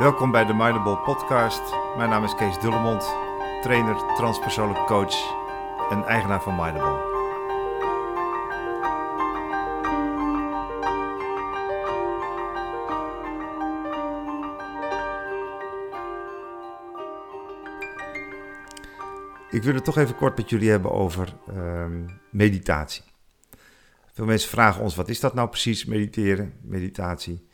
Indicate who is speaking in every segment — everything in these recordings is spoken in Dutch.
Speaker 1: Welkom bij de Mindable Podcast. Mijn naam is Kees Dullemond, trainer, transpersoonlijk coach en eigenaar van Mindable. Ik wil het toch even kort met jullie hebben over ehm, meditatie. Veel mensen vragen ons: wat is dat nou precies, mediteren, meditatie?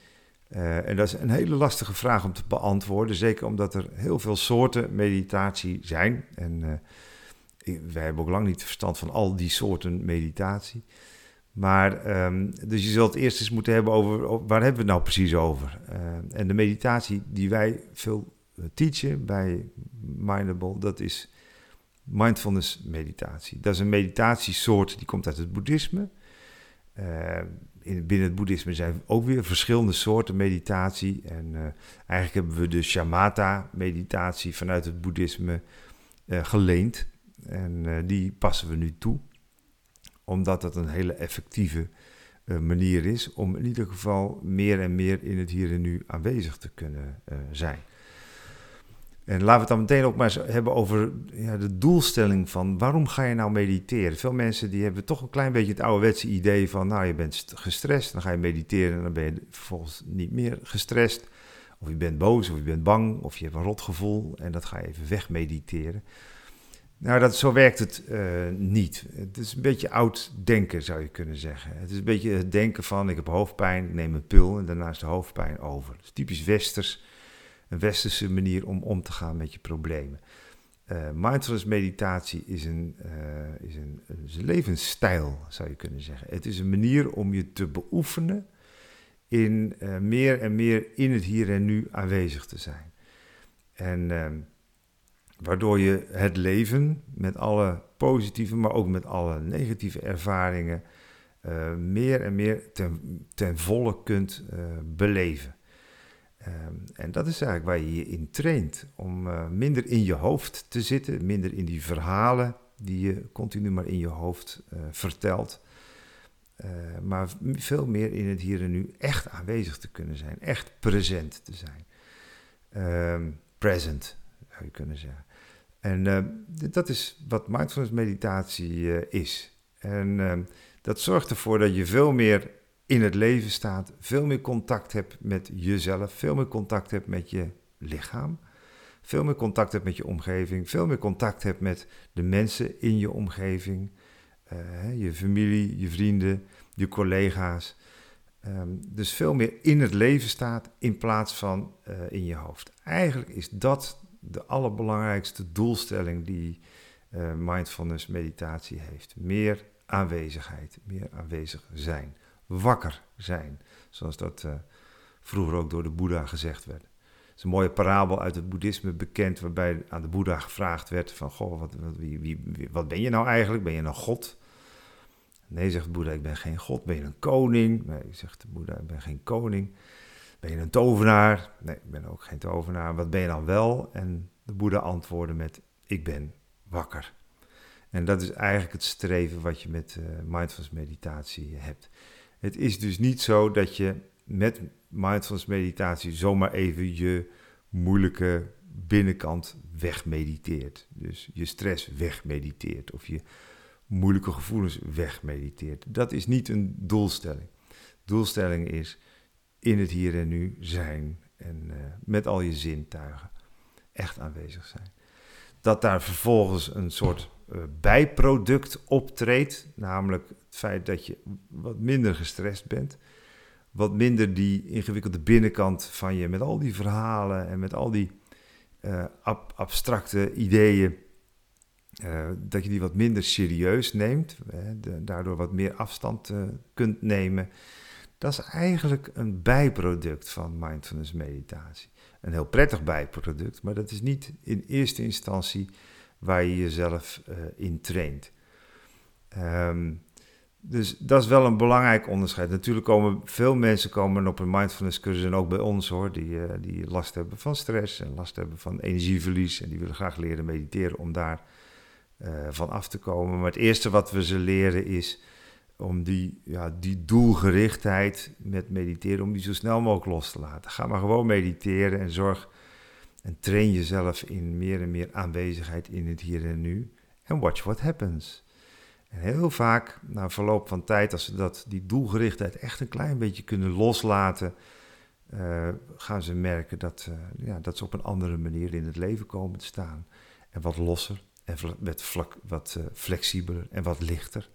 Speaker 1: Uh, en dat is een hele lastige vraag om te beantwoorden, zeker omdat er heel veel soorten meditatie zijn. En uh, wij hebben ook lang niet verstand van al die soorten meditatie. Maar, um, dus je zult eerst eens moeten hebben over, waar hebben we het nou precies over? Uh, en de meditatie die wij veel teachen bij Mindable, dat is mindfulness meditatie. Dat is een meditatiesoort die komt uit het boeddhisme. In, binnen het boeddhisme zijn ook weer verschillende soorten meditatie. En uh, eigenlijk hebben we de shamatha-meditatie vanuit het boeddhisme uh, geleend. En die passen we nu toe, omdat dat een hele effectieve manier is om in ieder geval meer en meer in het hier en nu aanwezig te kunnen zijn. En laten we het dan meteen ook maar hebben over ja, de doelstelling van waarom ga je nou mediteren? Veel mensen die hebben toch een klein beetje het ouderwetse idee van, nou je bent gestrest, dan ga je mediteren en dan ben je vervolgens niet meer gestrest. Of je bent boos, of je bent bang, of je hebt een rotgevoel en dat ga je even wegmediteren. Nou, dat, zo werkt het uh, niet. Het is een beetje oud denken, zou je kunnen zeggen. Het is een beetje het denken van, ik heb hoofdpijn, ik neem een pil en daarna is de hoofdpijn over. Dat is typisch westers een westerse manier om om te gaan met je problemen. Uh, mindfulness meditatie is een, uh, is, een, een levensstijl, zou je kunnen zeggen. Het is een manier om je te beoefenen in uh, meer en meer in het hier en nu aanwezig te zijn. En ehm, waardoor je het leven met alle positieve, maar ook met alle negatieve ervaringen meer en meer ten, ten volle kunt beleven. Um, en dat is eigenlijk waar je je in traint. Om uh, minder in je hoofd te zitten, minder in die verhalen die je continu maar in je hoofd uh, vertelt. Uh, maar veel meer in het hier en nu echt aanwezig te kunnen zijn, echt present te zijn. Um, present, zou je kunnen zeggen. En dat is wat mindfulness meditatie is. En ehm, dat zorgt ervoor dat je veel meer in het leven staat, veel meer contact hebt met jezelf, veel meer contact hebt met je lichaam, veel meer contact hebt met je omgeving, veel meer contact hebt met de mensen in je omgeving, uh, je familie, je vrienden, je collega's. Um, dus veel meer in het leven staat in plaats van uh, in je hoofd. Eigenlijk is dat de allerbelangrijkste doelstelling die uh, mindfulness meditatie heeft. Meer aanwezigheid, meer aanwezig zijn wakker zijn. Zoals dat uh, vroeger ook door de Boeddha gezegd werd. Het is een mooie parabel uit het boeddhisme bekend, waarbij aan de Boeddha gevraagd werd van, goh, wat, wie, wie, wat ben je nou eigenlijk? Ben je een god? Nee, zegt de Boeddha, ik ben geen god. Ben je een koning? Nee, zegt de Boeddha, ik ben geen koning. Ben je een tovenaar? Nee, ik ben ook geen tovenaar. Wat ben je dan wel? En de Boeddha antwoordde met, ik ben wakker. En dat is eigenlijk het streven wat je met uh, mindfulness meditatie hebt. Het is dus niet zo dat je met mindfulness meditatie zomaar even je moeilijke binnenkant wegmediteert. Dus je stress wegmediteert of je moeilijke gevoelens wegmediteert. Dat is niet een doelstelling. Doelstelling is in het hier en nu zijn en uh, met al je zintuigen echt aanwezig zijn. Dat daar vervolgens een soort bijproduct optreedt, namelijk het feit dat je wat minder gestrest bent, wat minder die ingewikkelde binnenkant van je met al die verhalen en met al die uh, ab abstracte ideeën, uh, dat je die wat minder serieus neemt, de, daardoor wat meer afstand kunt nemen. Dat is eigenlijk een bijproduct van mindfulness meditatie. Een heel prettig bijproduct, maar dat is niet in eerste instantie waar je jezelf uh, in traint. Um, dus dat is wel een belangrijk onderscheid. Natuurlijk komen veel mensen komen op een mindfulness cursus en ook bij ons hoor, die, uh, die last hebben van stress en last hebben van energieverlies en die willen graag leren mediteren om daar uh, van af te komen. Maar het eerste wat we ze leren is om die, ja, die doelgerichtheid met mediteren, om die zo snel mogelijk los te laten. Ga maar gewoon mediteren en zorg en train jezelf in meer en meer aanwezigheid in het hier en nu. En watch what happens. En heel vaak, na verloop van tijd, als ze dat, die doelgerichtheid echt een klein beetje kunnen loslaten, uh, gaan ze merken dat, uh, ja, dat ze op een andere manier in het leven komen te staan. En wat losser en vlak, wat uh, flexibeler en wat lichter.